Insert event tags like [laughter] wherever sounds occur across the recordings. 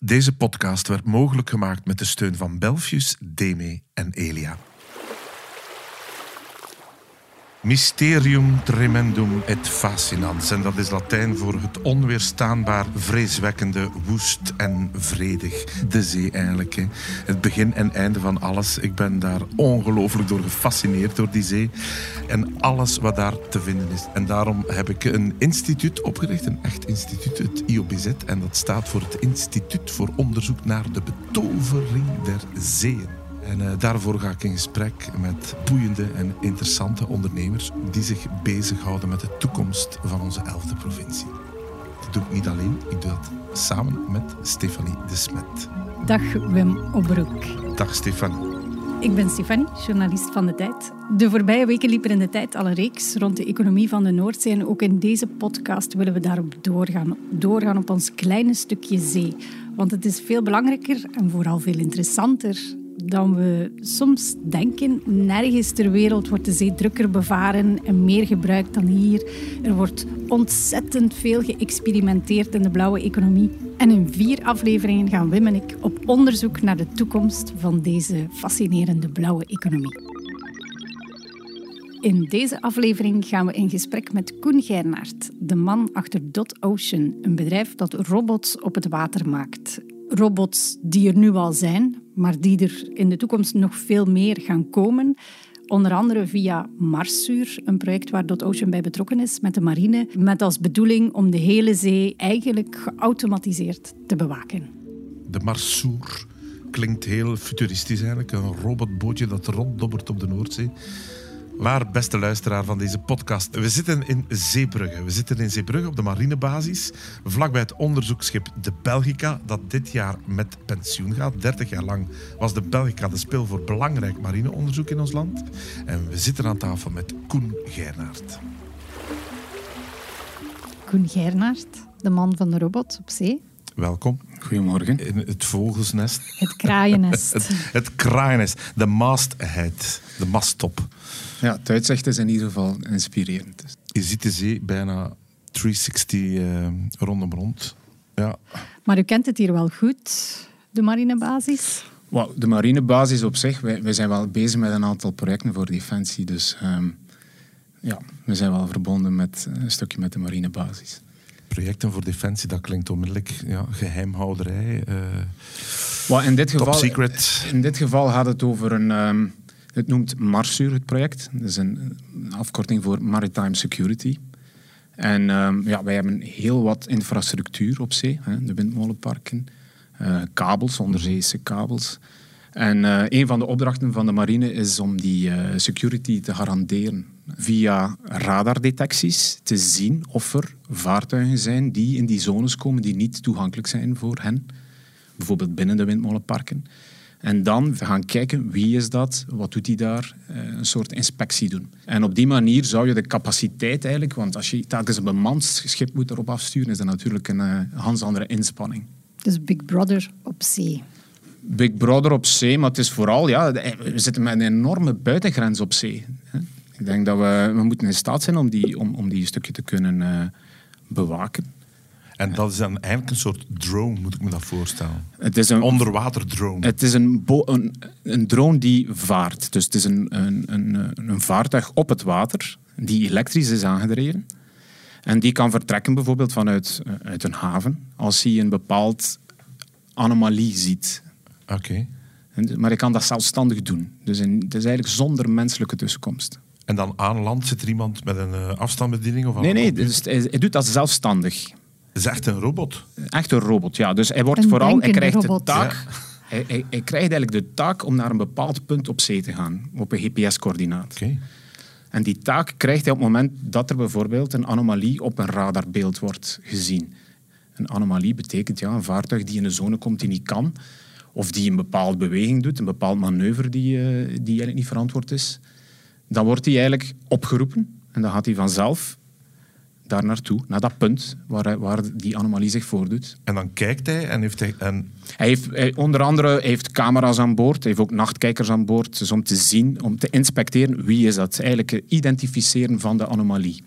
Deze podcast werd mogelijk gemaakt met de steun van Belfius, Deme en Elia. Mysterium tremendum et fascinans. En dat is Latijn voor het onweerstaanbaar, vreeswekkende, woest en vredig. De zee eigenlijk. Hè. Het begin en einde van alles. Ik ben daar ongelooflijk door gefascineerd door die zee. En alles wat daar te vinden is. En daarom heb ik een instituut opgericht, een echt instituut, het IOBZ. En dat staat voor het Instituut voor Onderzoek naar de Betovering der Zeeën. En uh, daarvoor ga ik in gesprek met boeiende en interessante ondernemers die zich bezighouden met de toekomst van onze elfde provincie. Dat doe ik niet alleen, ik doe dat samen met Stefanie de Smet. Dag Wim Obroek. Dag Stefanie. Ik ben Stefanie, journalist van De Tijd. De voorbije weken liep er in De Tijd al een reeks rond de economie van de Noordzee. En ook in deze podcast willen we daarop doorgaan. Doorgaan op ons kleine stukje zee. Want het is veel belangrijker en vooral veel interessanter dan we soms denken. Nergens ter wereld wordt de zee drukker bevaren en meer gebruikt dan hier. Er wordt ontzettend veel geëxperimenteerd in de blauwe economie. En in vier afleveringen gaan Wim en ik op onderzoek naar de toekomst van deze fascinerende blauwe economie. In deze aflevering gaan we in gesprek met Koen Gernaert, de man achter Dot Ocean, een bedrijf dat robots op het water maakt. Robots die er nu al zijn, maar die er in de toekomst nog veel meer gaan komen. Onder andere via Marszuur, een project waar Ocean bij betrokken is met de marine, met als bedoeling om de hele zee eigenlijk geautomatiseerd te bewaken. De Marszuur klinkt heel futuristisch eigenlijk, een robotbootje dat ronddobbert op de Noordzee. Waar, beste luisteraar van deze podcast, we zitten in Zeebrugge. We zitten in Zeebrugge op de marinebasis, vlakbij het onderzoeksschip de Belgica, dat dit jaar met pensioen gaat. 30 jaar lang was de Belgica de speel voor belangrijk marineonderzoek in ons land. En we zitten aan tafel met Koen Gernaert. Koen Gernaert, de man van de robot op zee. Welkom. Goedemorgen. In het vogelsnest. Het kraaiennest. [laughs] het, het kraaiennest. De masthead. De masttop. Ja, het uitzicht is in ieder geval inspirerend. Je ziet de zee bijna 360 uh, rondom rond. Ja. Maar u kent het hier wel goed, de marinebasis? Well, de marinebasis op zich, wij, wij, zijn wel bezig met een aantal projecten voor Defensie. Dus um, ja, we zijn wel verbonden met een stukje met de marinebasis. Projecten voor Defensie, dat klinkt onmiddellijk ja, geheimhouderij. Uh, well, in, dit geval, secret. in dit geval gaat het over een... Um, het noemt Marsur, het project. Dat is een, een afkorting voor Maritime Security. En um, ja, wij hebben heel wat infrastructuur op zee. Hè, de windmolenparken, uh, kabels, onderzeese kabels. En uh, een van de opdrachten van de marine is om die security te garanderen. Via radardetecties te zien of er vaartuigen zijn die in die zones komen die niet toegankelijk zijn voor hen. Bijvoorbeeld binnen de windmolenparken. En dan gaan kijken wie is dat, wat doet hij daar, een soort inspectie doen. En op die manier zou je de capaciteit eigenlijk, want als je telkens een bemand schip moet erop afsturen, is dat natuurlijk een uh, hans andere inspanning. Dus Big Brother op zee. Big Brother op zee, maar het is vooral, ja, we zitten met een enorme buitengrens op zee. Ik denk dat we, we moeten in staat zijn om die, om, om die stukje te kunnen uh, bewaken. En dat is dan eigenlijk een soort drone, moet ik me dat voorstellen? Het is een onderwaterdrone. Het is een, een, een, drone die vaart. Dus het is een, een, een, een vaartuig op het water die elektrisch is aangedreven. En die kan vertrekken bijvoorbeeld vanuit uit een haven als hij een bepaald anomalie ziet. Oké. Okay. Maar ik kan dat zelfstandig doen. Dus in, het is eigenlijk zonder menselijke tussenkomst. En dan aan land zit er iemand met een uh, afstandsbediening? Of nee, nee, dus hij, hij doet dat zelfstandig. Het is echt een robot? Echt een robot, ja. Dus hij wordt een vooral... Hij krijgt robot. de taak... Ja. [laughs] Hij, hij, hij, krijgt eigenlijk de taak om naar een bepaald punt op zee te gaan. Op een GPS-coördinaat. Okay. En die taak krijgt hij op het moment dat er bijvoorbeeld een anomalie op een radarbeeld wordt gezien. Een anomalie betekent ja, een vaartuig die in een zone komt die niet kan, of die een bepaalde beweging doet, een bepaald manoeuvre die, uh, die eigenlijk niet verantwoord is. Dan wordt hij eigenlijk opgeroepen en dan gaat hij vanzelf daar naartoe, naar dat punt waar, waar die anomalie zich voordoet. En dan kijkt hij en heeft hij... En... Hij heeft hij, onder andere hij heeft camera's aan boord, hij heeft ook nachtkijkers aan boord, dus om te zien, om te inspecteren wie is dat. Eigenlijk identificeren van de anomalie.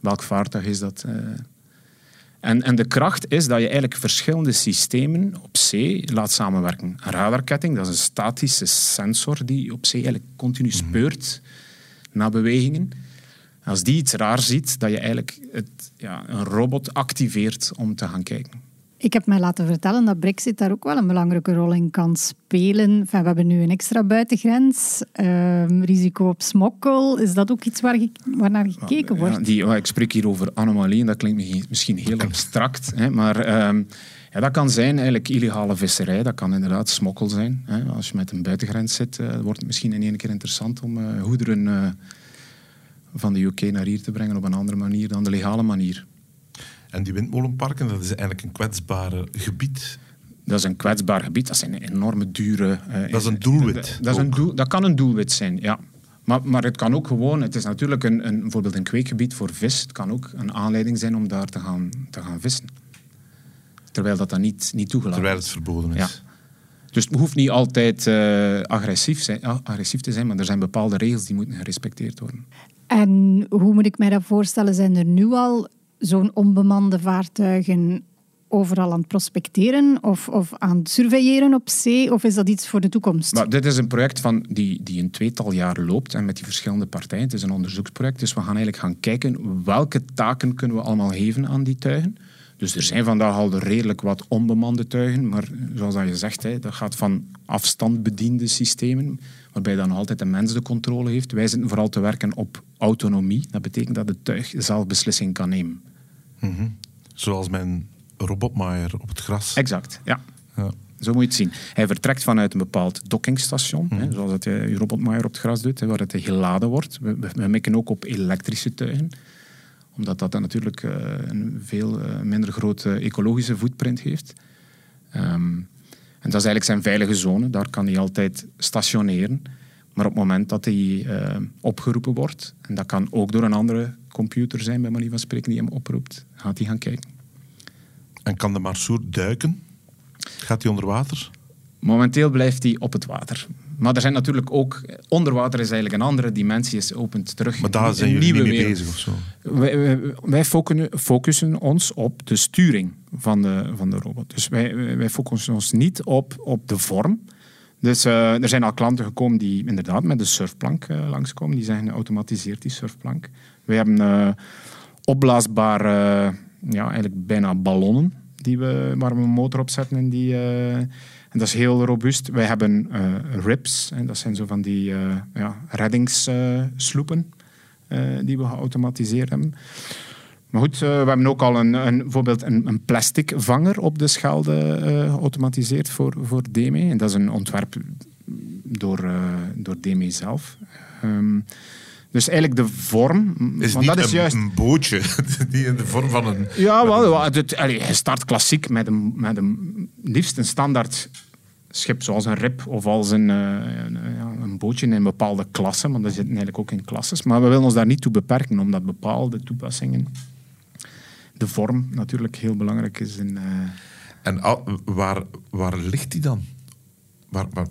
Welk vaartuig is dat? Uh, En, en de kracht is dat je eigenlijk verschillende systemen op zee laat samenwerken. Een radarketting, dat is een statische sensor die op zee eigenlijk continu Mhm. speurt naar bewegingen. Als die iets raar ziet, dat je eigenlijk het, ja, een robot activeert om te gaan kijken. Ik heb mij laten vertellen dat Brexit daar ook wel een belangrijke rol in kan spelen. Enfin, we hebben nu een extra buitengrens, ehm, risico op smokkel. Is dat ook iets waar, ge- waar naar gekeken wordt? Ja, die, ik spreek hier over anomalieën, dat klinkt misschien- misschien heel abstract. Hè, maar ehm, ja, dat kan zijn eigenlijk illegale visserij, dat kan inderdaad smokkel zijn. Hè. Als je met een buitengrens zit, eh, wordt het misschien in één keer interessant om eh, goederen eh, van de UK naar hier te brengen op een andere manier dan de legale manier. En die windmolenparken, dat is eigenlijk een kwetsbaar gebied. Dat is een kwetsbaar gebied, dat zijn enorme dure... Dat is een doelwit Dat, is een doel, dat kan een doelwit zijn, ja. Maar, maar het kan ook gewoon, het is natuurlijk een, een, bijvoorbeeld een kweekgebied voor vis. Het kan ook een aanleiding zijn om daar te gaan, te gaan vissen. Terwijl dat dan niet, niet toegelaten Terwijl is. het verboden is. Ja. Dus het hoeft niet altijd eh, agressief, zijn, ah, agressief te zijn, maar er zijn bepaalde regels die moeten gerespecteerd worden. En hoe moet ik mij dat voorstellen? Zijn er nu al zo'n onbemande vaartuigen overal aan het prospecteren of, of aan het surveilleren op zee? Of is dat iets voor de toekomst? Maar dit is een project van die, die een tweetal jaar loopt en met die verschillende partijen. Het is een onderzoeksproject, dus we gaan eigenlijk gaan kijken welke taken kunnen we allemaal geven aan die tuigen. Dus er zijn vandaag al redelijk wat onbemande tuigen, maar zoals dat je zegt, hè, dat gaat van afstand bediende systemen, waarbij dan altijd de mens de controle heeft. Wij zitten vooral te werken op autonomie. Dat betekent dat de tuig zelf beslissing kan nemen. Mhm. Zoals mijn robotmaaier op het gras. Exact, ja. Ja. Zo moet je het zien. Hij vertrekt vanuit een bepaald dockingstation, hè, zoals dat je robotmaaier op het gras doet, hè, waar het geladen wordt. We, we, we mikken ook op elektrische tuigen, omdat dat dan natuurlijk eh, een veel eh, minder grote ecologische footprint heeft. Ehm, en dat is eigenlijk zijn veilige zone. Daar kan hij altijd stationeren. Maar op het moment dat hij eh, opgeroepen wordt, en dat kan ook door een andere computer zijn, bij manier van spreken, die hem oproept, gaat hij gaan kijken. En kan de Marsoer duiken? Gaat hij onder water? Momenteel blijft hij op het water. Maar er zijn natuurlijk ook... Onder water is eigenlijk een andere dimensie, is opent terug. Maar daar zijn jullie niet mee wereld. bezig of zo? Wij, wij- wij focussen, ons op de sturing van de, van de robot. Dus wij, wij focussen ons niet op, op de vorm. Dus eh, er zijn al klanten gekomen die inderdaad met de surfplank eh, langskomen. Die zijn geautomatiseerd, die surfplank. Wij hebben eh, opblaasbare, ja, eigenlijk bijna ballonnen die we, waar we een motor op zetten. En, die, eh, en dat is heel robuust. Wij hebben eh, RIPS, en dat zijn zo van die eh ja, reddingssloepen die we geautomatiseerd hebben. Maar goed, we hebben ook al een, een, een, een plastic vanger op de Schelde geautomatiseerd voor, voor DME. En dat is een ontwerp door, door DME zelf. Ehm, dus eigenlijk de vorm... Is want niet dat is een, juist, een bootje [laughs] die in de vorm van een... ja, wel. Het, je start klassiek met een, met een liefst een standaard schip, zoals een rib of als een, eh, een, ja, een bootje in een bepaalde klasse. Maar dat zitten eigenlijk ook in klasses. Maar we willen ons daar niet toe beperken, omdat bepaalde toepassingen, de vorm natuurlijk heel belangrijk is. In, eh, En al- waar, waar ligt die dan? Waar, waar,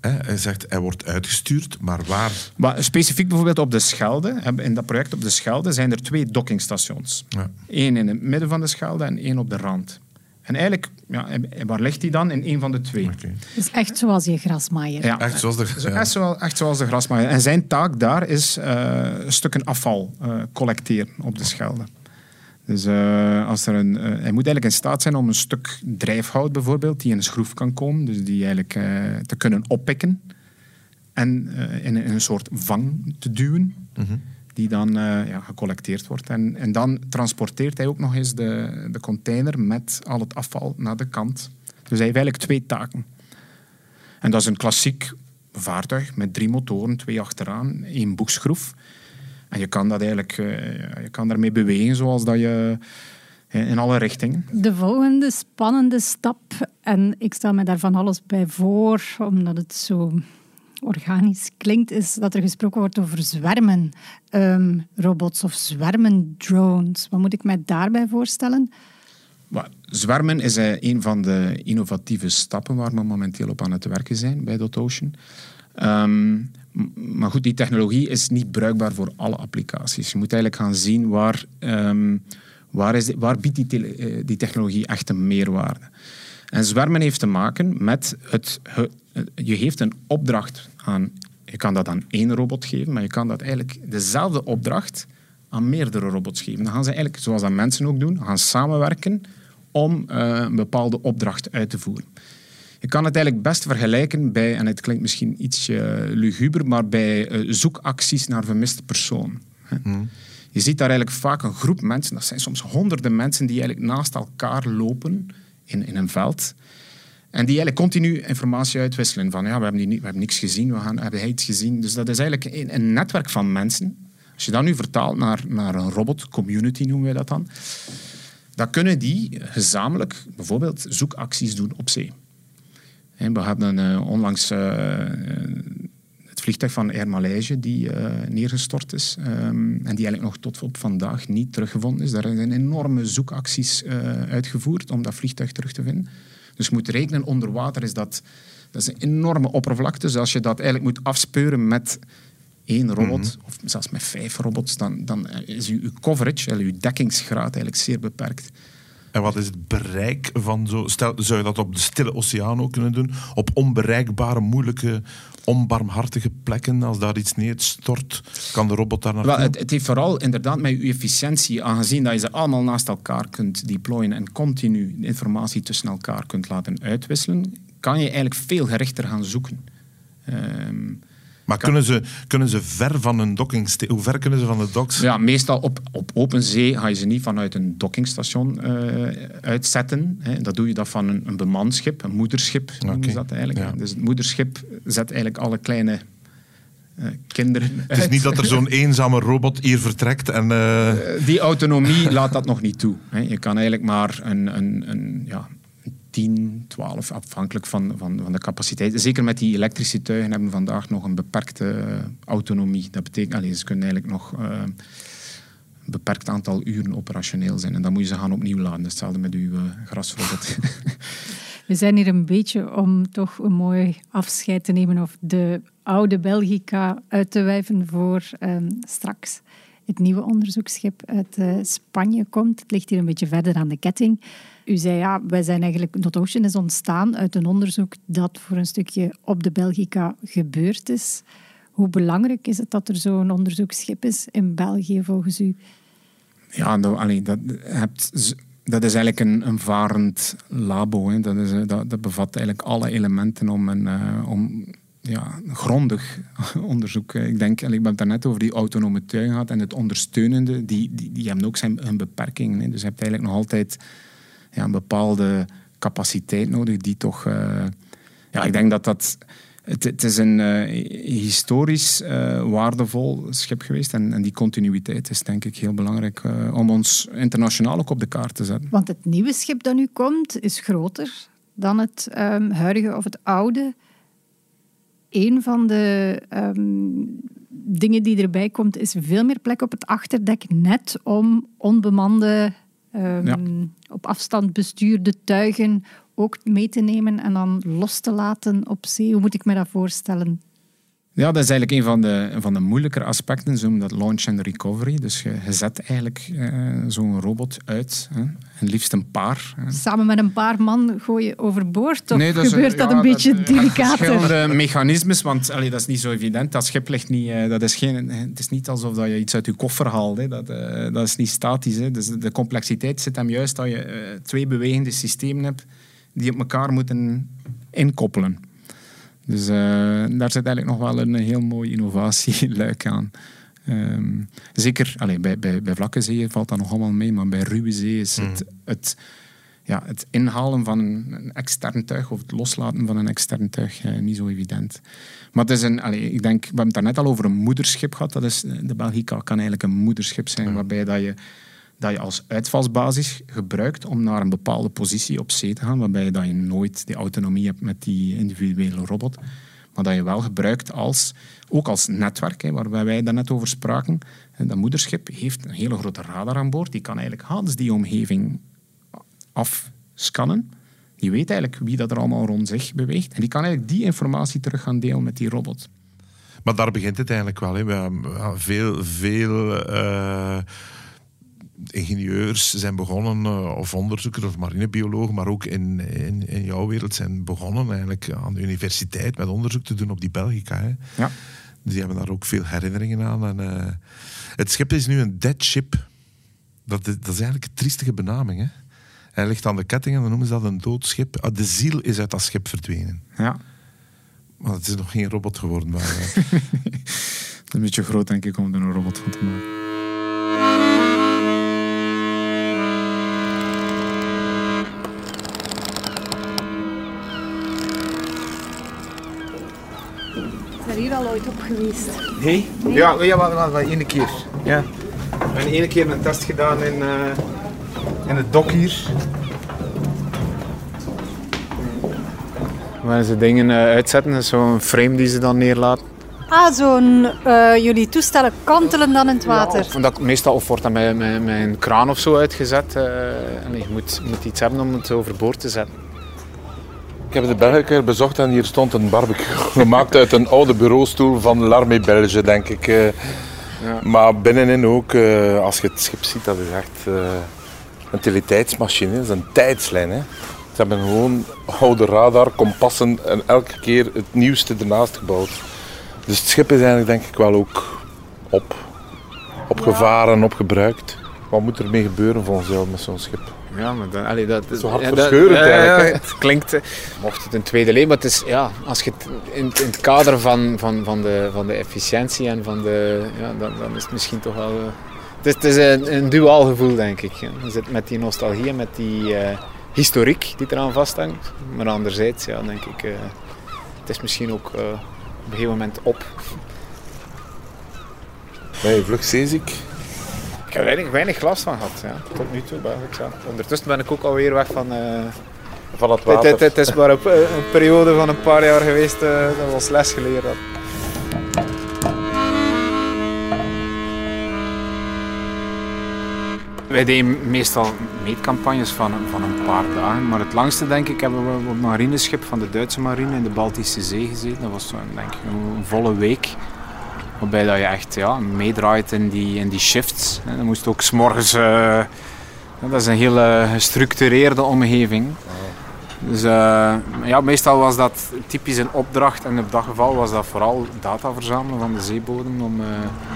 hè? Hij zegt, hij wordt uitgestuurd, maar waar? Maar specifiek bijvoorbeeld op de Schelde, in dat project op de Schelde, zijn er twee dockingstations. Ja. Eén in het midden van de Schelde en één op de rand. En eigenlijk, ja, waar ligt die dan? In één van de twee. Oké. Dus echt zoals je grasmaaier. Ja, Echt zoals de... Zo, ja. echt, zo, echt zoals de grasmaaier. En zijn taak daar is eh, stukken afval eh, collecteren op de Schelde. Dus eh, als er een, eh, hij moet eigenlijk in staat zijn om een stuk drijfhout bijvoorbeeld, die in een schroef kan komen, dus die eigenlijk eh, te kunnen oppikken en in, een- in een soort vang te duwen, Mhm. die dan ja, gecollecteerd wordt. En, en dan transporteert hij ook nog eens de, de container met al het afval naar de kant. Dus hij heeft eigenlijk twee taken. En dat is een klassiek vaartuig met drie motoren, twee achteraan, één boekschroef. En je kan dat eigenlijk eh, je kan daarmee bewegen zoals dat je in alle richtingen. De volgende spannende stap, en ik stel me daar van alles bij voor, omdat het zo organisch klinkt, is dat er gesproken wordt over zwermen ehm, robots of zwermen drones. Wat moet ik mij daarbij voorstellen? Maar zwermen is eh, een van de innovatieve stappen waar we momenteel op aan het werken zijn bij DotOcean. Ehm, m- maar goed, die technologie is niet bruikbaar voor alle applicaties. Je moet eigenlijk gaan zien waar, ehm, Waar, is waar biedt die, eh, die technologie echt een meerwaarde? En zwermen heeft te maken met het, je geeft een opdracht aan, je kan dat aan één robot geven, maar je kan dat eigenlijk dezelfde opdracht aan meerdere robots geven. Dan gaan ze eigenlijk, zoals dat mensen ook doen, gaan samenwerken om eh, een bepaalde opdracht uit te voeren. Je kan het eigenlijk best vergelijken bij, en het klinkt misschien iets luguber, maar bij eh, zoekacties naar vermiste personen. hè. Je ziet daar eigenlijk vaak een groep mensen, dat zijn soms honderden mensen, die eigenlijk naast elkaar lopen in, in een veld. En die eigenlijk continu informatie uitwisselen. Van ja, we hebben, die, niet- we hebben niks gezien, we gaan, hebben hij iets gezien. Dus dat is eigenlijk een, een netwerk van mensen. Als je dat nu vertaalt naar, naar een robot, community noemen wij dat dan, dan kunnen die gezamenlijk bijvoorbeeld zoekacties doen op zee. Hè, We hebben eh, onlangs eh, het vliegtuig van Air Malaysia die eh, neergestort is ehm, en die eigenlijk nog tot op vandaag niet teruggevonden is. Daar zijn enorme zoekacties uitgevoerd om dat vliegtuig terug te vinden. Dus je moet rekenen, onder water is dat, dat is een enorme oppervlakte. Dus als je dat eigenlijk moet afspeuren met één robot, of zelfs met vijf robots, dan, dan is uw, uw coverage, uw dekkingsgraad eigenlijk zeer beperkt. En wat is het bereik van zo... Stel, zou je dat op de stille oceaan ook kunnen doen? Op onbereikbare, moeilijke, onbarmhartige plekken? Als daar iets neerstort, kan de robot daar naartoe? Wel, het, het heeft vooral inderdaad met je efficiëntie, aangezien dat je ze allemaal naast elkaar kunt deployen en continu informatie tussen elkaar kunt laten uitwisselen, kan je eigenlijk veel gerichter gaan zoeken. Ehm, maar kunnen ze, kunnen ze ver van een dockingstation... Hoe ver kunnen ze van de docks? ja, meestal op, op open zee ga je ze niet vanuit een dockingstation eh, uitzetten. Hè. Dat doe je dat van een, een bemand schip, een moederschip noemen dat eigenlijk. ja. Dus het moederschip zet eigenlijk alle kleine eh, kinderen Het is niet dat er zo'n [laughs] eenzame robot hier vertrekt en... eh, Die autonomie laat dat nog niet toe. hè. Je kan eigenlijk maar een, een, een, ja, een 10, 12, afhankelijk van, van, van de capaciteit. Zeker met die elektrische tuigen hebben we vandaag nog een beperkte autonomie. Dat betekent, allee, ze kunnen eigenlijk nog eh, een beperkt aantal uren operationeel zijn. En dan moet je ze gaan opnieuw laden. Hetzelfde met uw grasrobot. [laughs] [laughs] We zijn hier een beetje om toch een mooi afscheid te nemen of de oude Belgica uit te wijven voor ehm, straks het nieuwe onderzoeksschip uit eh, Spanje komt. Het ligt hier een beetje verder aan de ketting. U zei ja, wij zijn eigenlijk, Not Ocean is ontstaan uit een onderzoek dat voor een stukje op de Belgica gebeurd is. Hoe belangrijk is het dat er zo'n onderzoeksschip is in België volgens u? Ja, dat, dat, hebt, dat is eigenlijk een, een varend labo. Eh, dat, dat bevat eigenlijk alle elementen om een, eh, om, ja, grondig [laughs] onderzoek. Ik denk, allee, ik heb het daarnet over die autonome tuin gehad en het ondersteunende, die, die, die hebben ook zijn hun beperkingen. Dus je hebt eigenlijk nog altijd ja, een bepaalde capaciteit nodig die toch... eh, ja, ik denk dat dat... Het, het is een eh, historisch eh, waardevol schip geweest en, en die continuïteit is denk ik heel belangrijk om ons internationaal ook op de kaart te zetten. Want het nieuwe schip dat nu komt is groter dan het ehm, huidige of het oude. Een van de ehm, dingen die erbij komt is veel meer plek op het achterdek, net om onbemande, ehm, Ja. op afstand bestuurde tuigen ook mee te nemen en dan los te laten op zee. Hoe moet ik me dat voorstellen? Ja, dat is eigenlijk een van de, van de moeilijkere aspecten, noemen dat launch and recovery. Dus je, je zet eigenlijk eh, zo'n robot uit, hè, en liefst een paar. hè. Samen met een paar man gooien overboord? Of Nee, dat is- gebeurt dat ja, een beetje dat- delicater? Verschillende mechanismes, want allee, dat is niet zo evident. Dat schip ligt niet... eh, dat is geen, het is niet alsof dat je iets uit je koffer haalt. Hè. Dat, eh, dat is niet statisch. Hè. Dus de complexiteit zit hem juist dat je twee bewegende systemen hebt die op elkaar moeten inkoppelen. Dus eh, daar zit eigenlijk nog wel een heel mooi innovatieluik aan. Ehm, zeker allee, bij, bij, bij vlakke zeeën valt dat nog allemaal mee, maar bij ruwe zee is het, het, ja, het inhalen van een, extern tuig of het loslaten van een extern tuig eh, niet zo evident. Maar het is een, allee, ik denk, we hebben het daarnet al over een moederschip gehad. Dat is, de Belgica kan eigenlijk een moederschip zijn, waarbij dat je, dat je als uitvalsbasis gebruikt om naar een bepaalde positie op zee te gaan, waarbij dat je nooit die autonomie hebt met die individuele robot. Maar dat je wel gebruikt als, ook als netwerk, hè, waar wij daarnet over spraken. En Dat moederschip heeft een hele grote radar aan boord. Die kan eigenlijk Hans die omgeving afscannen. Die weet eigenlijk wie dat er allemaal rond zich beweegt. En die kan eigenlijk die informatie terug gaan delen met die robot. Maar daar begint het eigenlijk wel. Hè. We hebben ja, veel, veel eh, ingenieurs zijn begonnen, uh, of onderzoekers of marinebiologen, maar ook in, in, in, jouw wereld zijn begonnen eigenlijk aan de universiteit met onderzoek te doen op die Belgica. Hè. Ja. Dus die hebben daar ook veel herinneringen aan. En, uh, het schip is nu een dead ship. Dat, dat is eigenlijk een triestige benaming. Hè. Hij ligt aan de ketting en dan noemen ze dat een doodschip. Ah, de ziel is uit dat schip verdwenen. Ja. Maar het is nog geen robot geworden. Maar, is [laughs] een beetje groot, denk ik, om er een robot van te maken. Hier al ooit op geweest? Nee? nee? Ja, ja maar, maar, één keer. Ja. We hebben één keer een test gedaan in, uh, in het dok hier. Waar ze dingen uh, uitzetten, zo'n frame die ze dan neerlaten. Ah, zo'n... Uh, jullie toestellen kantelen dan in het water? Ja, dat, meestal of wordt dat met, met, met, een kraan of zo uitgezet. Uh, je moet, moet iets hebben om het overboord te zetten. Ik heb de België bezocht en hier stond een barbecue [laughs] gemaakt uit een oude bureaustoel van l'Armée Belge, denk ik. Uh, ja. Maar binnenin ook, als je het schip ziet, dat is echt een utiliteitsmachine. Dat is een tijdslijn. Hè. Ze hebben gewoon oude radar, kompassen en elke keer het nieuwste ernaast gebouwd. Dus het schip is eigenlijk denk ik wel ook op, opgevaren en opgebruikt. Wat moet er mee gebeuren volgens jou met zo'n schip? Ja, maar dan, allee, dat, is zo hartverscheurend ja, eigenlijk. het klinkt, eh, mocht het een tweede leven, maar het is, ja, als je het in, in, het kader van, van, van, de, van de efficiëntie en van de, ja, dan, dan is het misschien toch wel... Uh, het is, het is een, een duaal gevoel, denk ik. Je zit met die nostalgie en met die uh, historiek die eraan vasthangt. Maar anderzijds, ja, denk ik, uh, het is misschien ook uh, op een gegeven moment op. Ben je vlug zeeziek? Ik heb weinig, weinig last van gehad, ja. tot nu toe. Ja. Ondertussen ben ik ook alweer weg van, uh, van het water. Het, het, het is maar een, een, periode van een paar jaar geweest uh, dat we ons les geleerd hadden. Wij deden meestal meetcampagnes van, van een paar dagen. Maar het langste, denk ik, hebben we op het marineschip van de Duitse marine in de Baltische Zee gezeten. Dat was denk ik, een volle week. Waarbij dat je echt ja, meedraait in die, in die shifts. Dan moest ook s'morgens... Uh, dat is een hele gestructureerde omgeving. Dus uh, ja, meestal was dat typisch een opdracht en op dat geval was dat vooral data verzamelen van de zeebodem om uh,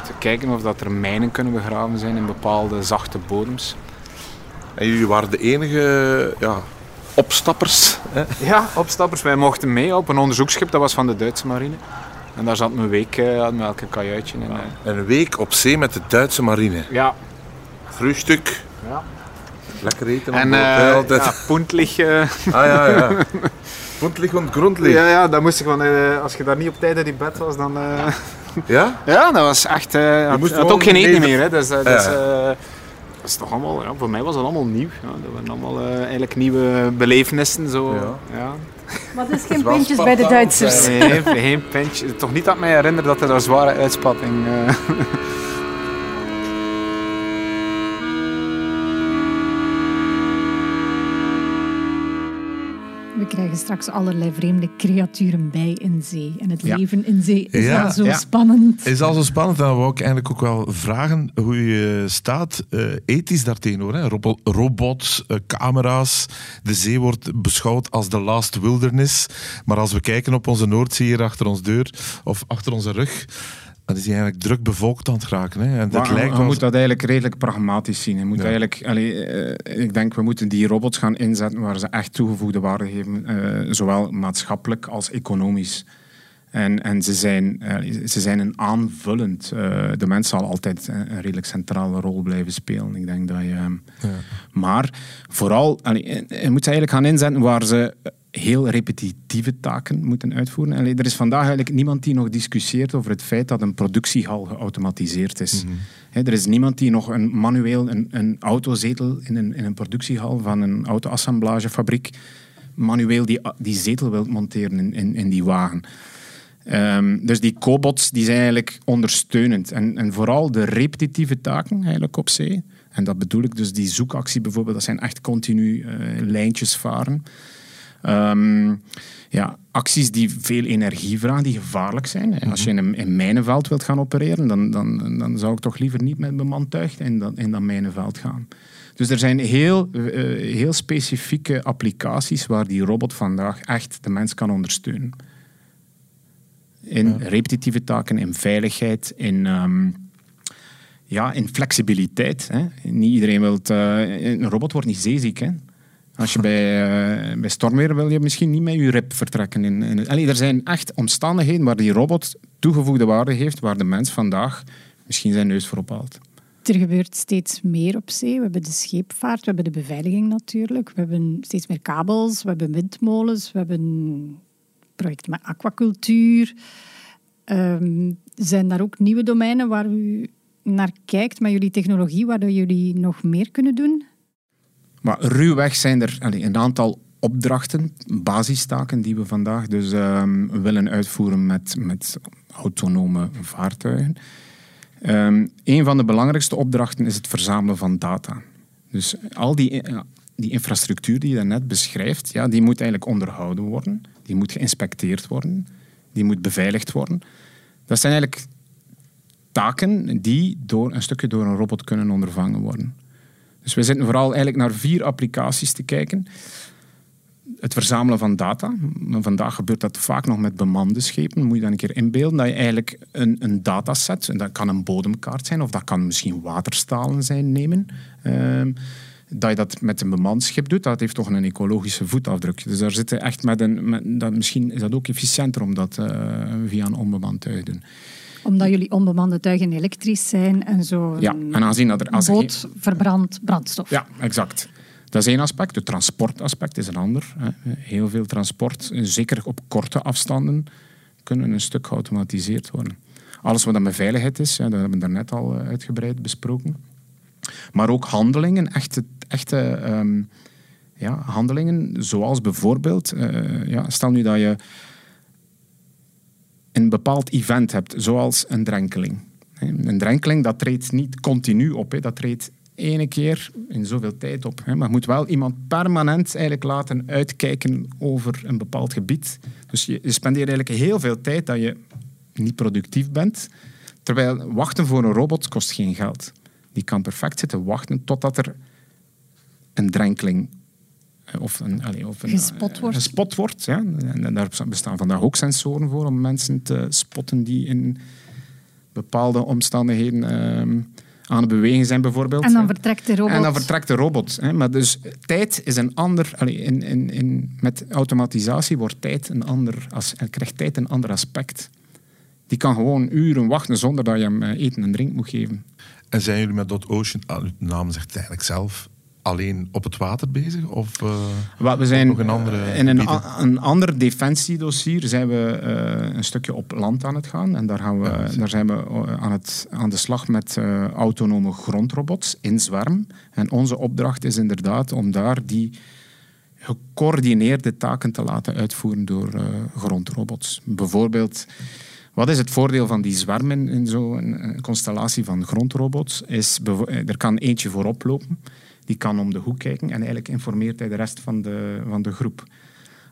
te kijken of dat er mijnen kunnen begraven zijn in bepaalde zachte bodems. En jullie waren de enige ja, opstappers? Hè? Ja, opstappers. Wij mochten mee op een onderzoeksschip, dat was van de Duitse marine. En daar zat een week uh, met elke kajuitje in. Een week op zee met de Duitse marine? Ja. Frühstuk? Ja. Lekker eten en, uh, altijd. Ja, puntlich. Uh... Ah ja, ja. Puntlich en grundlich. Ja, ja, dan moest ik van, uh, als je daar niet op tijd in die bed was, dan... Ja? [laughs] Ja, dat was echt... je had, had ook geen eten meer, hè. Dus, dus dat is toch allemaal... Ja, voor mij was dat allemaal nieuw. Ja, dat waren allemaal eigenlijk nieuwe belevenissen. Zo. Ja. Maar het is [laughs] geen pintjes bij de Duitsers. Nee, geen pintjes. Toch niet dat mij herinner dat er daar zware uitspatting... We [laughs] krijgen straks allerlei vreemde creaturen bij in zee. En het leven in zee is al zo ja. spannend. Is al zo spannend. Dan wou ik eigenlijk ook wel vragen hoe je staat uh, ethisch daartegenover. Hè? robots, uh, camera's. De zee wordt beschouwd als de last wilderness. Maar als we kijken op onze Noordzee hier achter ons deur of achter onze rug dan is hij eigenlijk druk bevolkt aan het raken. Hè. En dat lijkt je moet dat eigenlijk redelijk pragmatisch zien. Je moet eigenlijk, allee, uh, ik denk, we moeten die robots gaan inzetten waar ze echt toegevoegde waarde geven, uh, zowel maatschappelijk als economisch. En, en ze, zijn, uh, ze zijn een aanvullend. de mens zal altijd een redelijk centrale rol blijven spelen. Ik denk dat je... Ja. Maar vooral, allee, je moet ze eigenlijk gaan inzetten waar ze heel repetitieve taken moeten uitvoeren. Allee, er is vandaag eigenlijk niemand die nog discussieert over het feit dat een productiehal geautomatiseerd is. Mm er is niemand die nog een manueel een, een autozetel in een, in een productiehal van een autoassemblagefabriek manueel die, die zetel wil monteren in, in, in die wagen. Um, dus die cobots die zijn eigenlijk ondersteunend. En, en vooral de repetitieve taken eigenlijk op zee. En dat bedoel ik dus die zoekactie bijvoorbeeld. Dat zijn echt continu uh, lijntjes varen. Um, ja, acties die veel energie vragen, die gevaarlijk zijn. Als je in een in mijnenveld wilt gaan opereren, dan, dan, dan zou ik toch liever niet met bemand tuig in dat, in dat mijnenveld gaan. Dus er zijn heel, uh, heel specifieke applicaties waar die robot vandaag echt de mens kan ondersteunen. In repetitieve taken, in veiligheid, in, um, ja, in flexibiliteit. Hè. Niet iedereen wil... Uh, een robot wordt niet zeeziek. Hè. Als je bij, uh, bij stormweer wil je misschien niet met je rib vertrekken. In, in, allee, er zijn echt omstandigheden waar die robot toegevoegde waarde heeft, waar de mens vandaag misschien zijn neus voor ophaalt. Er gebeurt steeds meer op zee. We hebben de scheepvaart, we hebben de beveiliging natuurlijk. We hebben steeds meer kabels, we hebben windmolens, we hebben projecten met aquacultuur. Um, zijn daar ook nieuwe domeinen waar u naar kijkt met jullie technologie, waar jullie nog meer kunnen doen? Maar ruwweg zijn er een aantal opdrachten, basistaken die we vandaag dus um, willen uitvoeren met, met autonome vaartuigen. Um, een van de belangrijkste opdrachten is het verzamelen van data. Dus al die, die infrastructuur die je net beschrijft, ja, die moet eigenlijk onderhouden worden. Die moet geïnspecteerd worden. Die moet beveiligd worden. Dat zijn eigenlijk taken die door, een stukje door een robot kunnen ondervangen worden. Dus we zitten vooral eigenlijk naar vier applicaties te kijken. Het verzamelen van data. Vandaag gebeurt dat vaak nog met bemande schepen. Moet je dan een keer inbeelden dat je eigenlijk een, een dataset, en dat kan een bodemkaart zijn of dat kan misschien waterstalen zijn, nemen. Uh, dat je dat met een bemand schip doet, dat heeft toch een ecologische voetafdruk. Dus daar zitten echt met een... Dat, misschien is dat ook efficiënter om dat uh, via een onbemand te doen omdat jullie onbemande tuigen elektrisch zijn en zo. Ja, en aanzien dat er... Als boot verbrandt brandstof. Ja, exact. Dat is één aspect. Het transportaspect is een ander. Heel veel transport, zeker op korte afstanden, kunnen een stuk geautomatiseerd worden. Alles wat dan met veiligheid is, dat hebben we daarnet al eh, uitgebreid besproken. Maar ook handelingen, echte, echte ehm, ja, handelingen, zoals bijvoorbeeld, uh, ja, stel nu dat je een bepaald event hebt, zoals een drenkeling. Een drenkeling dat treedt niet continu op, dat treedt ene keer in zoveel tijd op. Maar je moet wel iemand permanent eigenlijk laten uitkijken over een bepaald gebied. Dus je spendeert eigenlijk heel veel tijd dat je niet productief bent. Terwijl wachten voor een robot kost geen geld. Die kan perfect zitten wachten totdat er een drenkeling of een, allez, of een, gespot wordt. Gespot wordt ja. En daar bestaan vandaag ook sensoren voor om mensen te spotten die in bepaalde omstandigheden uh, aan het bewegen zijn, bijvoorbeeld. En dan vertrekt de robot. En dan vertrekt de robot. Hè. Maar dus tijd is een ander... Allez, in, in, in, met automatisatie wordt tijd een ander... Als, krijgt tijd een ander aspect. Die kan gewoon uren wachten zonder dat je hem eh, eten en drink moet geven. En zijn jullie met Dot Ocean, ah, uw naam zegt het eigenlijk zelf, alleen op het water bezig? Of, uh, we zijn nog een andere in een, een ander defensiedossier zijn we uh, een stukje op land aan het gaan. En daar, gaan we, ja, daar zijn we eh, aan, het, aan de slag met uh, autonome grondrobots in zwerm. En onze opdracht is inderdaad om daar die gecoördineerde taken te laten uitvoeren door grondrobots. Bijvoorbeeld... Wat is het voordeel van die zwermen in zo'n constellatie van grondrobots? Is, er kan eentje voorop lopen die kan om de hoek kijken en eigenlijk informeert hij de rest van de, van de groep.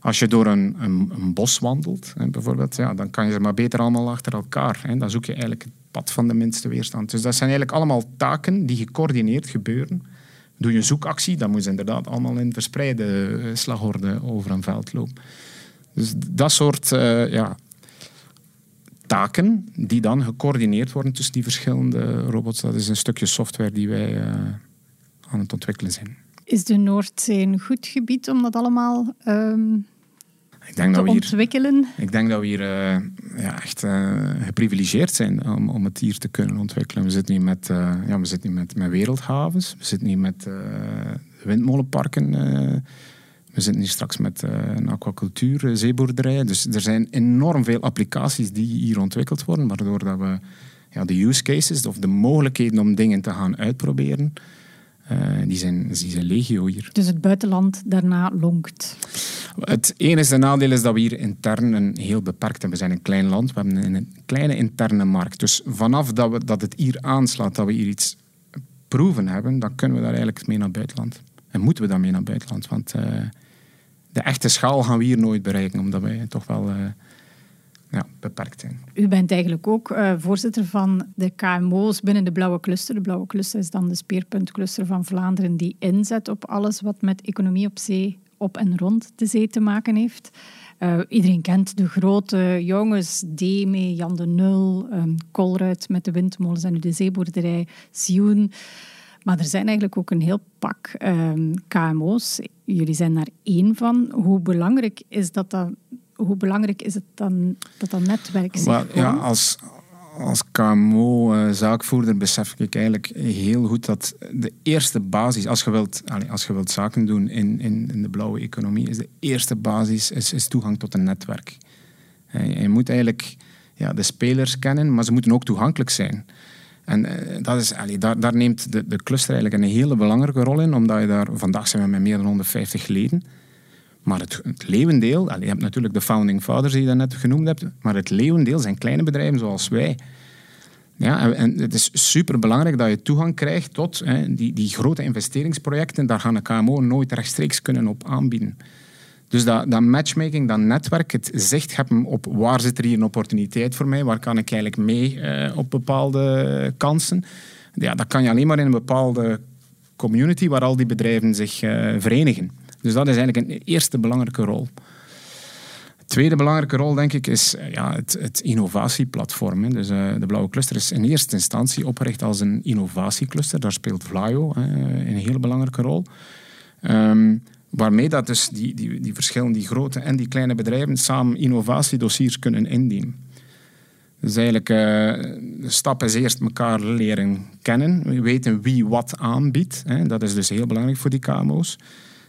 Als je door een, een, een bos wandelt, hè, bijvoorbeeld, ja, dan kan je ze maar beter allemaal achter elkaar. Hè. Dan zoek je eigenlijk het pad van de minste weerstand. Dus dat zijn eigenlijk allemaal taken die gecoördineerd gebeuren. Doe je zoekactie, dan moet je inderdaad allemaal in verspreide eh, slagorde over een veld lopen. Dus dat soort uh, ja, taken die dan gecoördineerd worden tussen die verschillende robots, dat is een stukje software die wij... Uh, aan het ontwikkelen zijn. Is de Noordzee een goed gebied om dat allemaal um, ik denk te dat we hier, ontwikkelen? Ik denk dat we hier uh, ja, echt uh, geprivilegeerd zijn om, om het hier te kunnen ontwikkelen. We zitten hier met, uh, ja, we zitten hier met, met wereldhavens, we zitten hier met windmolenparken. we zitten hier straks met een aquacultuur, zeeboerderij. Dus er zijn enorm veel applicaties die hier ontwikkeld worden, waardoor dat we ja, de use cases of de mogelijkheden om dingen te gaan uitproberen, uh, die, zijn, die zijn legio hier. Dus het buitenland daarna lonkt? Het enige nadeel is dat we hier intern een heel beperkt hebben. We zijn een klein land, we hebben een kleine interne markt. Dus vanaf dat, we, dat het hier aanslaat, dat we hier iets proeven hebben, dan kunnen we daar eigenlijk mee naar buitenland. En moeten we dan mee naar buitenland, want uh, de echte schaal gaan we hier nooit bereiken, omdat wij toch wel uh, ja, beperkt zijn. U bent eigenlijk ook uh, voorzitter van de KMO's binnen de Blauwe Cluster. De Blauwe Cluster is dan de speerpuntcluster van Vlaanderen die inzet op alles wat met economie op zee, op en rond de zee te maken heeft. Uh, iedereen kent de grote jongens, Deme, Jan de Nul, um, Colruyt met de windmolens en nu de zeeboerderij, Sioen. Maar er zijn eigenlijk ook een heel pak um, KMO's. Jullie zijn daar één van. Hoe belangrijk is dat dan? Hoe belangrijk is het dan dat dat netwerk zich Ja, als, als KMO-zaakvoerder besef ik eigenlijk heel goed dat de eerste basis, als je wilt, als je wilt zaken doen in, in, in de blauwe economie, is de eerste basis is, is toegang tot een netwerk. Je moet eigenlijk ja, de spelers kennen, maar ze moeten ook toegankelijk zijn. En eh, dat is, allee, daar, daar, neemt de, de cluster eigenlijk een hele belangrijke rol in, omdat je daar, vandaag zijn we met meer dan 150 leden. Maar het, het leeuwendeel, je hebt natuurlijk de founding fathers die je net genoemd hebt, maar het leeuwendeel zijn kleine bedrijven zoals wij. Ja, en het is super belangrijk dat je toegang krijgt tot hè, die, die grote investeringsprojecten. Daar gaan een KMO nooit rechtstreeks kunnen op aanbieden. Dus dat, dat matchmaking, dat netwerk, het zicht hebben op waar zit er hier een opportuniteit voor mij, waar kan ik eigenlijk mee uh, op bepaalde kansen. Ja, dat kan je alleen maar in een bepaalde community waar al die bedrijven zich uh, verenigen. Dus dat is eigenlijk een eerste belangrijke rol. De tweede belangrijke rol, denk ik, is uh, ja, het, het, innovatieplatform. Hè. Dus, de Blauwe Cluster is in eerste instantie opgericht als een innovatiecluster. Daar speelt Vlaio een hele belangrijke rol. Um, Waarmee dat dus die, die, die grote en die kleine bedrijven samen innovatiedossiers kunnen indienen. Dus eigenlijk, uh, de stap is eerst elkaar leren kennen. weten wie wat aanbiedt. Hè. Dat is dus heel belangrijk voor die KMO's.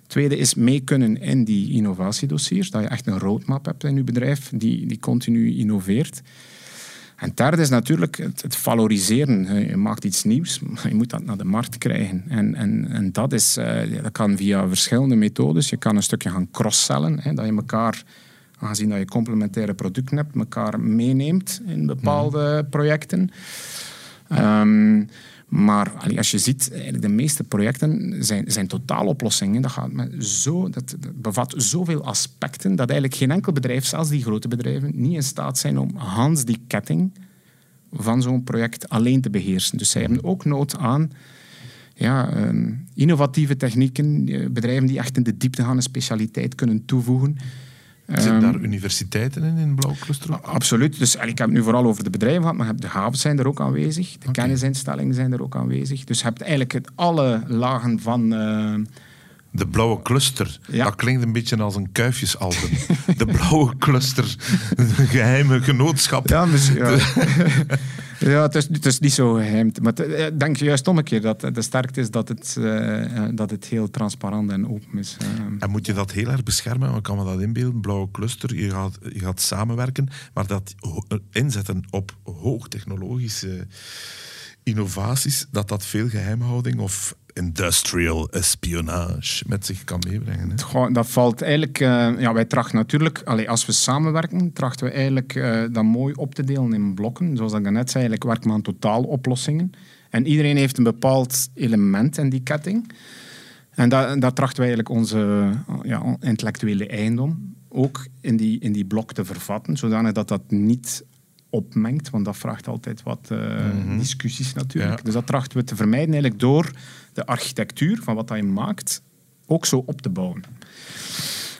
Tweede is mee kunnen in die innovatiedossiers. Dat je echt een roadmap hebt in je bedrijf die, die continu innoveert. En derde is natuurlijk het, het, valoriseren. Je maakt iets nieuws, maar je moet dat naar de markt krijgen. En, en, en dat, is, uh, dat kan via verschillende methodes. Je kan een stukje gaan cross-sellen, dat je elkaar, aangezien dat je complementaire producten hebt, elkaar meeneemt in bepaalde mhm. projecten. Um, maar als je ziet, de meeste projecten zijn, zijn totaaloplossingen. Dat, gaat met zo, dat, bevat zoveel aspecten dat eigenlijk geen enkel bedrijf, zelfs die grote bedrijven, niet in staat zijn om Hans die ketting van zo'n project alleen te beheersen. Dus zij hebben ook nood aan ja, ehm, innovatieve technieken, eh, bedrijven die echt in de diepte gaan een specialiteit kunnen toevoegen. Zitten daar ehm, universiteiten in, in Blauw Cluster? Absoluut. Dus, ik heb het nu vooral over de bedrijven gehad, maar de havens zijn er ook aanwezig. De kennisinstellingen zijn er ook aanwezig. Dus je hebt eigenlijk het, alle lagen van... De blauwe cluster. Ja. Dat klinkt een beetje als een kuifjesalbum. [laughs] de blauwe cluster. Een geheime genootschap. Ja, misschien. Ja. [laughs] Ja, het is, het is niet zo geheim. Maar ik denk juist om een keer dat de sterkte is dat het, uh, dat het heel transparant en open is. Uh. En moet je dat heel erg beschermen? Want kan me dat inbeelden? Blauwe cluster, je gaat, je gaat samenwerken, maar dat inzetten op hoogtechnologische innovaties, dat dat veel geheimhouding of industrial espionage met zich kan meebrengen. Hè? Dat valt eigenlijk... Uh, ja, wij trachten natuurlijk... Allee, als we samenwerken, trachten we eigenlijk uh, dat mooi op te delen in blokken. Zoals ik net zei, eigenlijk werken we aan totaaloplossingen. En iedereen heeft een bepaald element in die ketting. En dat trachten wij eigenlijk onze ja, intellectuele eigendom ook in die, in die blok te vervatten, zodanig dat dat niet opmengt, want dat vraagt altijd wat uh, discussies natuurlijk. Dus dat trachten we te vermijden eigenlijk door de architectuur van wat je maakt ook zo op te bouwen.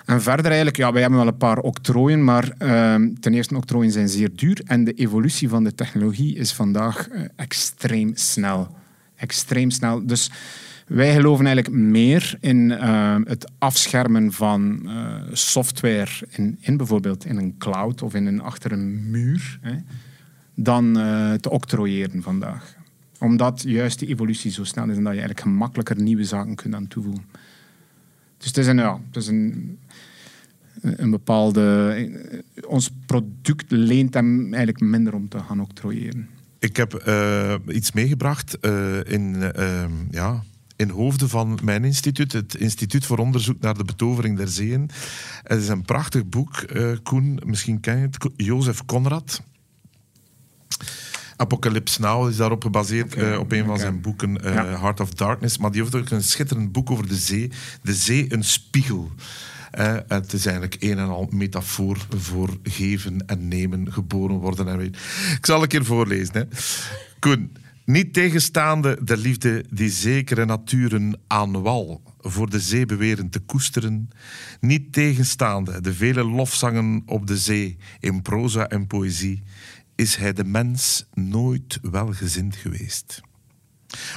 En verder eigenlijk, ja, wij hebben wel een paar octrooien, maar uh, ten eerste octrooien zijn zeer duur en de evolutie van de technologie is vandaag uh, extreem snel. Extreem snel. Dus wij geloven eigenlijk meer in uh, het afschermen van uh, software in, in, bijvoorbeeld in een cloud of in een, achter een muur, hè, dan uh, te octrooieren vandaag. Omdat juist die evolutie zo snel is en dat je eigenlijk gemakkelijker nieuwe zaken kunt aan toevoegen. Dus het is een, is een, een bepaalde... Ons product leent hem eigenlijk minder om te gaan octrooieren. Ik heb iets meegebracht in... ja, in hoofden van mijn instituut, het Instituut voor Onderzoek naar de Betovering der Zeeën. Het is een prachtig boek, uh, Koen, misschien ken je het, Jozef Conrad. Apocalypse Now is daarop gebaseerd, okay, uh, op een van zijn boeken, uh, Heart of Darkness. Maar die heeft ook een schitterend boek over de zee. De zee, een spiegel. Eh, het is eigenlijk een en al metafoor voor geven en nemen, geboren worden en weet. Ik zal een keer voorlezen. Hè. Koen, niet tegenstaande de liefde die zekere naturen aan wal voor de zee beweren te koesteren, niet tegenstaande de vele lofzangen op de zee in proza en poëzie, is hij de mens nooit welgezind geweest.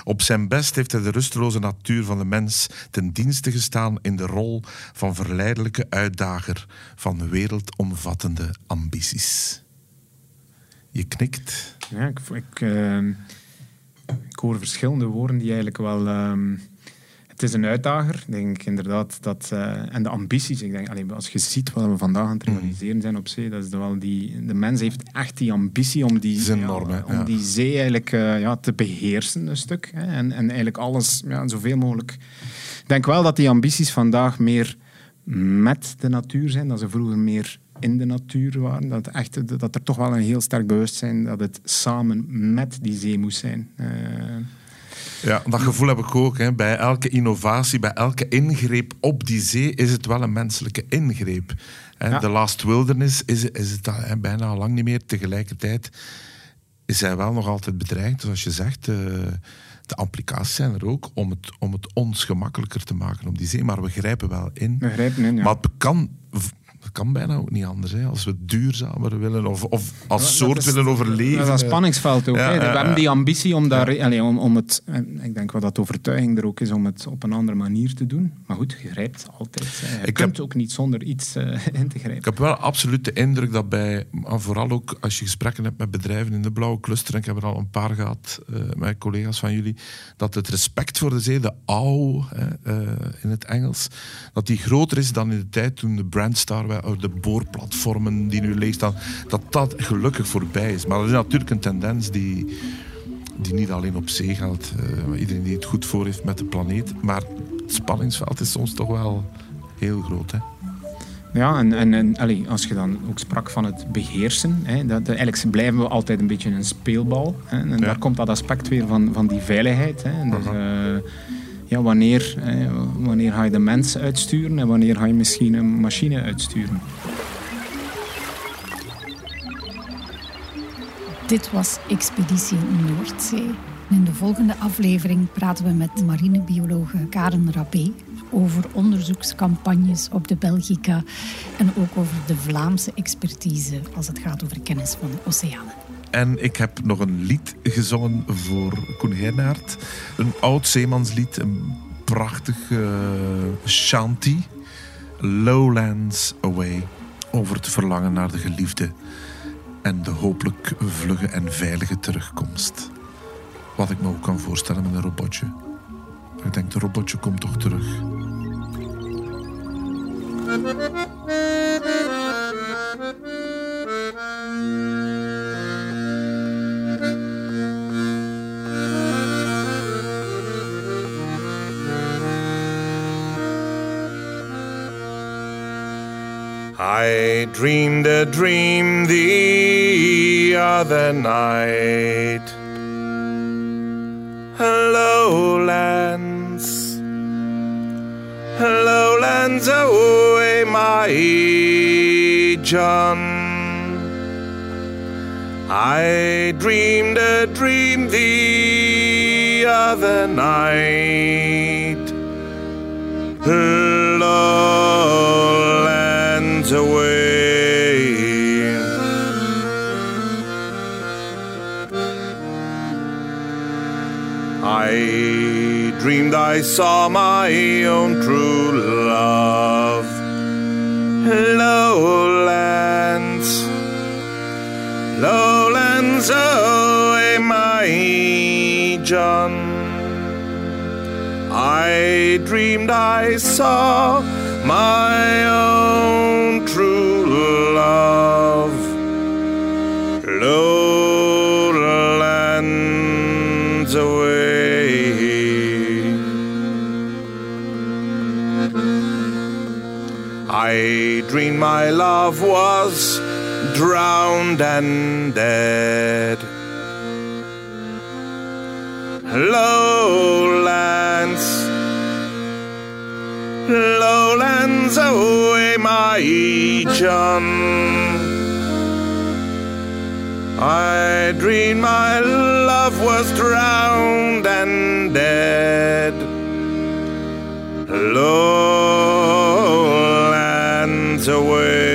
Op zijn best heeft hij de rusteloze natuur van de mens ten dienste gestaan in de rol van verleidelijke uitdager van wereldomvattende ambities. Je knikt. Ja, ik, ik, ik hoor verschillende woorden die eigenlijk wel. Uh, het is een uitdager, denk ik inderdaad. Dat, uh, en de ambities, ik denk, allee, als je ziet wat we vandaag aan het mhm. realiseren zijn op zee, dat is wel die, de mens heeft echt die ambitie om die, enorm, ja, om die zee eigenlijk uh, ja, te beheersen, een stuk. Hè, en, en eigenlijk alles ja, zoveel mogelijk. Ik denk wel dat die ambities vandaag meer met de natuur zijn, dat ze vroeger meer in de natuur waren. Dat, echt, dat er toch wel een heel sterk bewustzijn dat het samen met die zee moest zijn. Uh, ja, dat gevoel heb ik ook. Hè. Bij elke innovatie, bij elke ingreep op die zee is het wel een menselijke ingreep. Hè. De Last Wilderness is, is het hè, bijna al lang niet meer. Tegelijkertijd is hij wel nog altijd bedreigd. Zoals je zegt, uh, de applicaties zijn er ook om het, om het ons gemakkelijker te maken op die zee. Maar we grijpen wel in. We grijpen in, ja. Maar het kan dat kan bijna ook niet anders. Hè. Als we duurzamer willen of, of als soort willen overleven. Dat is een spanningsveld ook. Ja, we hebben die ambitie om, daar, allez, om, om het... Ik denk wel dat overtuiging er ook is om het op een andere manier te doen. Maar goed, je grijpt altijd. Je ik kunt ook niet zonder iets uh, [laughs] in te grijpen. Ik heb wel absoluut de indruk dat bij... Vooral ook als je gesprekken hebt met bedrijven in de blauwe cluster... en ik heb er al een paar gehad uh, met collega's van jullie... dat het respect voor de zee, de ouw uh, in het Engels... dat die groter is dan in de tijd toen de Brandstar de boorplatformen die nu leeg staan, dat dat gelukkig voorbij is. Maar dat is natuurlijk een tendens die, die niet alleen op zee geldt. Uh, iedereen die het goed voor heeft met de planeet. Maar het spanningsveld is soms toch wel heel groot. Hè? Ja, en, en, en allez, als je dan ook sprak van het beheersen, hè, dat, eigenlijk blijven we altijd een beetje een speelbal. Hè, en daar komt dat aspect weer van, van die veiligheid. Hè, dus, uh, ja, wanneer, eh, wanneer ga je de mens uitsturen en wanneer ga je misschien een machine uitsturen. Dit was Expeditie Noordzee. In de volgende aflevering praten we met marinebiologe Karen Rappé over onderzoekscampagnes op de Belgica en ook over de Vlaamse expertise als het gaat over kennis van de oceanen. En ik heb nog een lied gezongen voor Koen Heinaert. Een oud zeemanslied, een prachtig uh, shanty. Lowlands Away. Over het verlangen naar de geliefde. En de hopelijk vlugge en veilige terugkomst. Wat ik me ook kan voorstellen met een robotje. Ik denk, de robotje komt toch terug. I dreamed a dream the other night. Hello, lands. Hello, lands away, my John. I dreamed a dream the other night. Dreamed I saw my own true love. Lowlands, lowlands away, my John. I dreamed I saw my love was drowned and dead. Lowlands lowlands away, my John. I dreamed my love was drowned and dead. Lowlands away.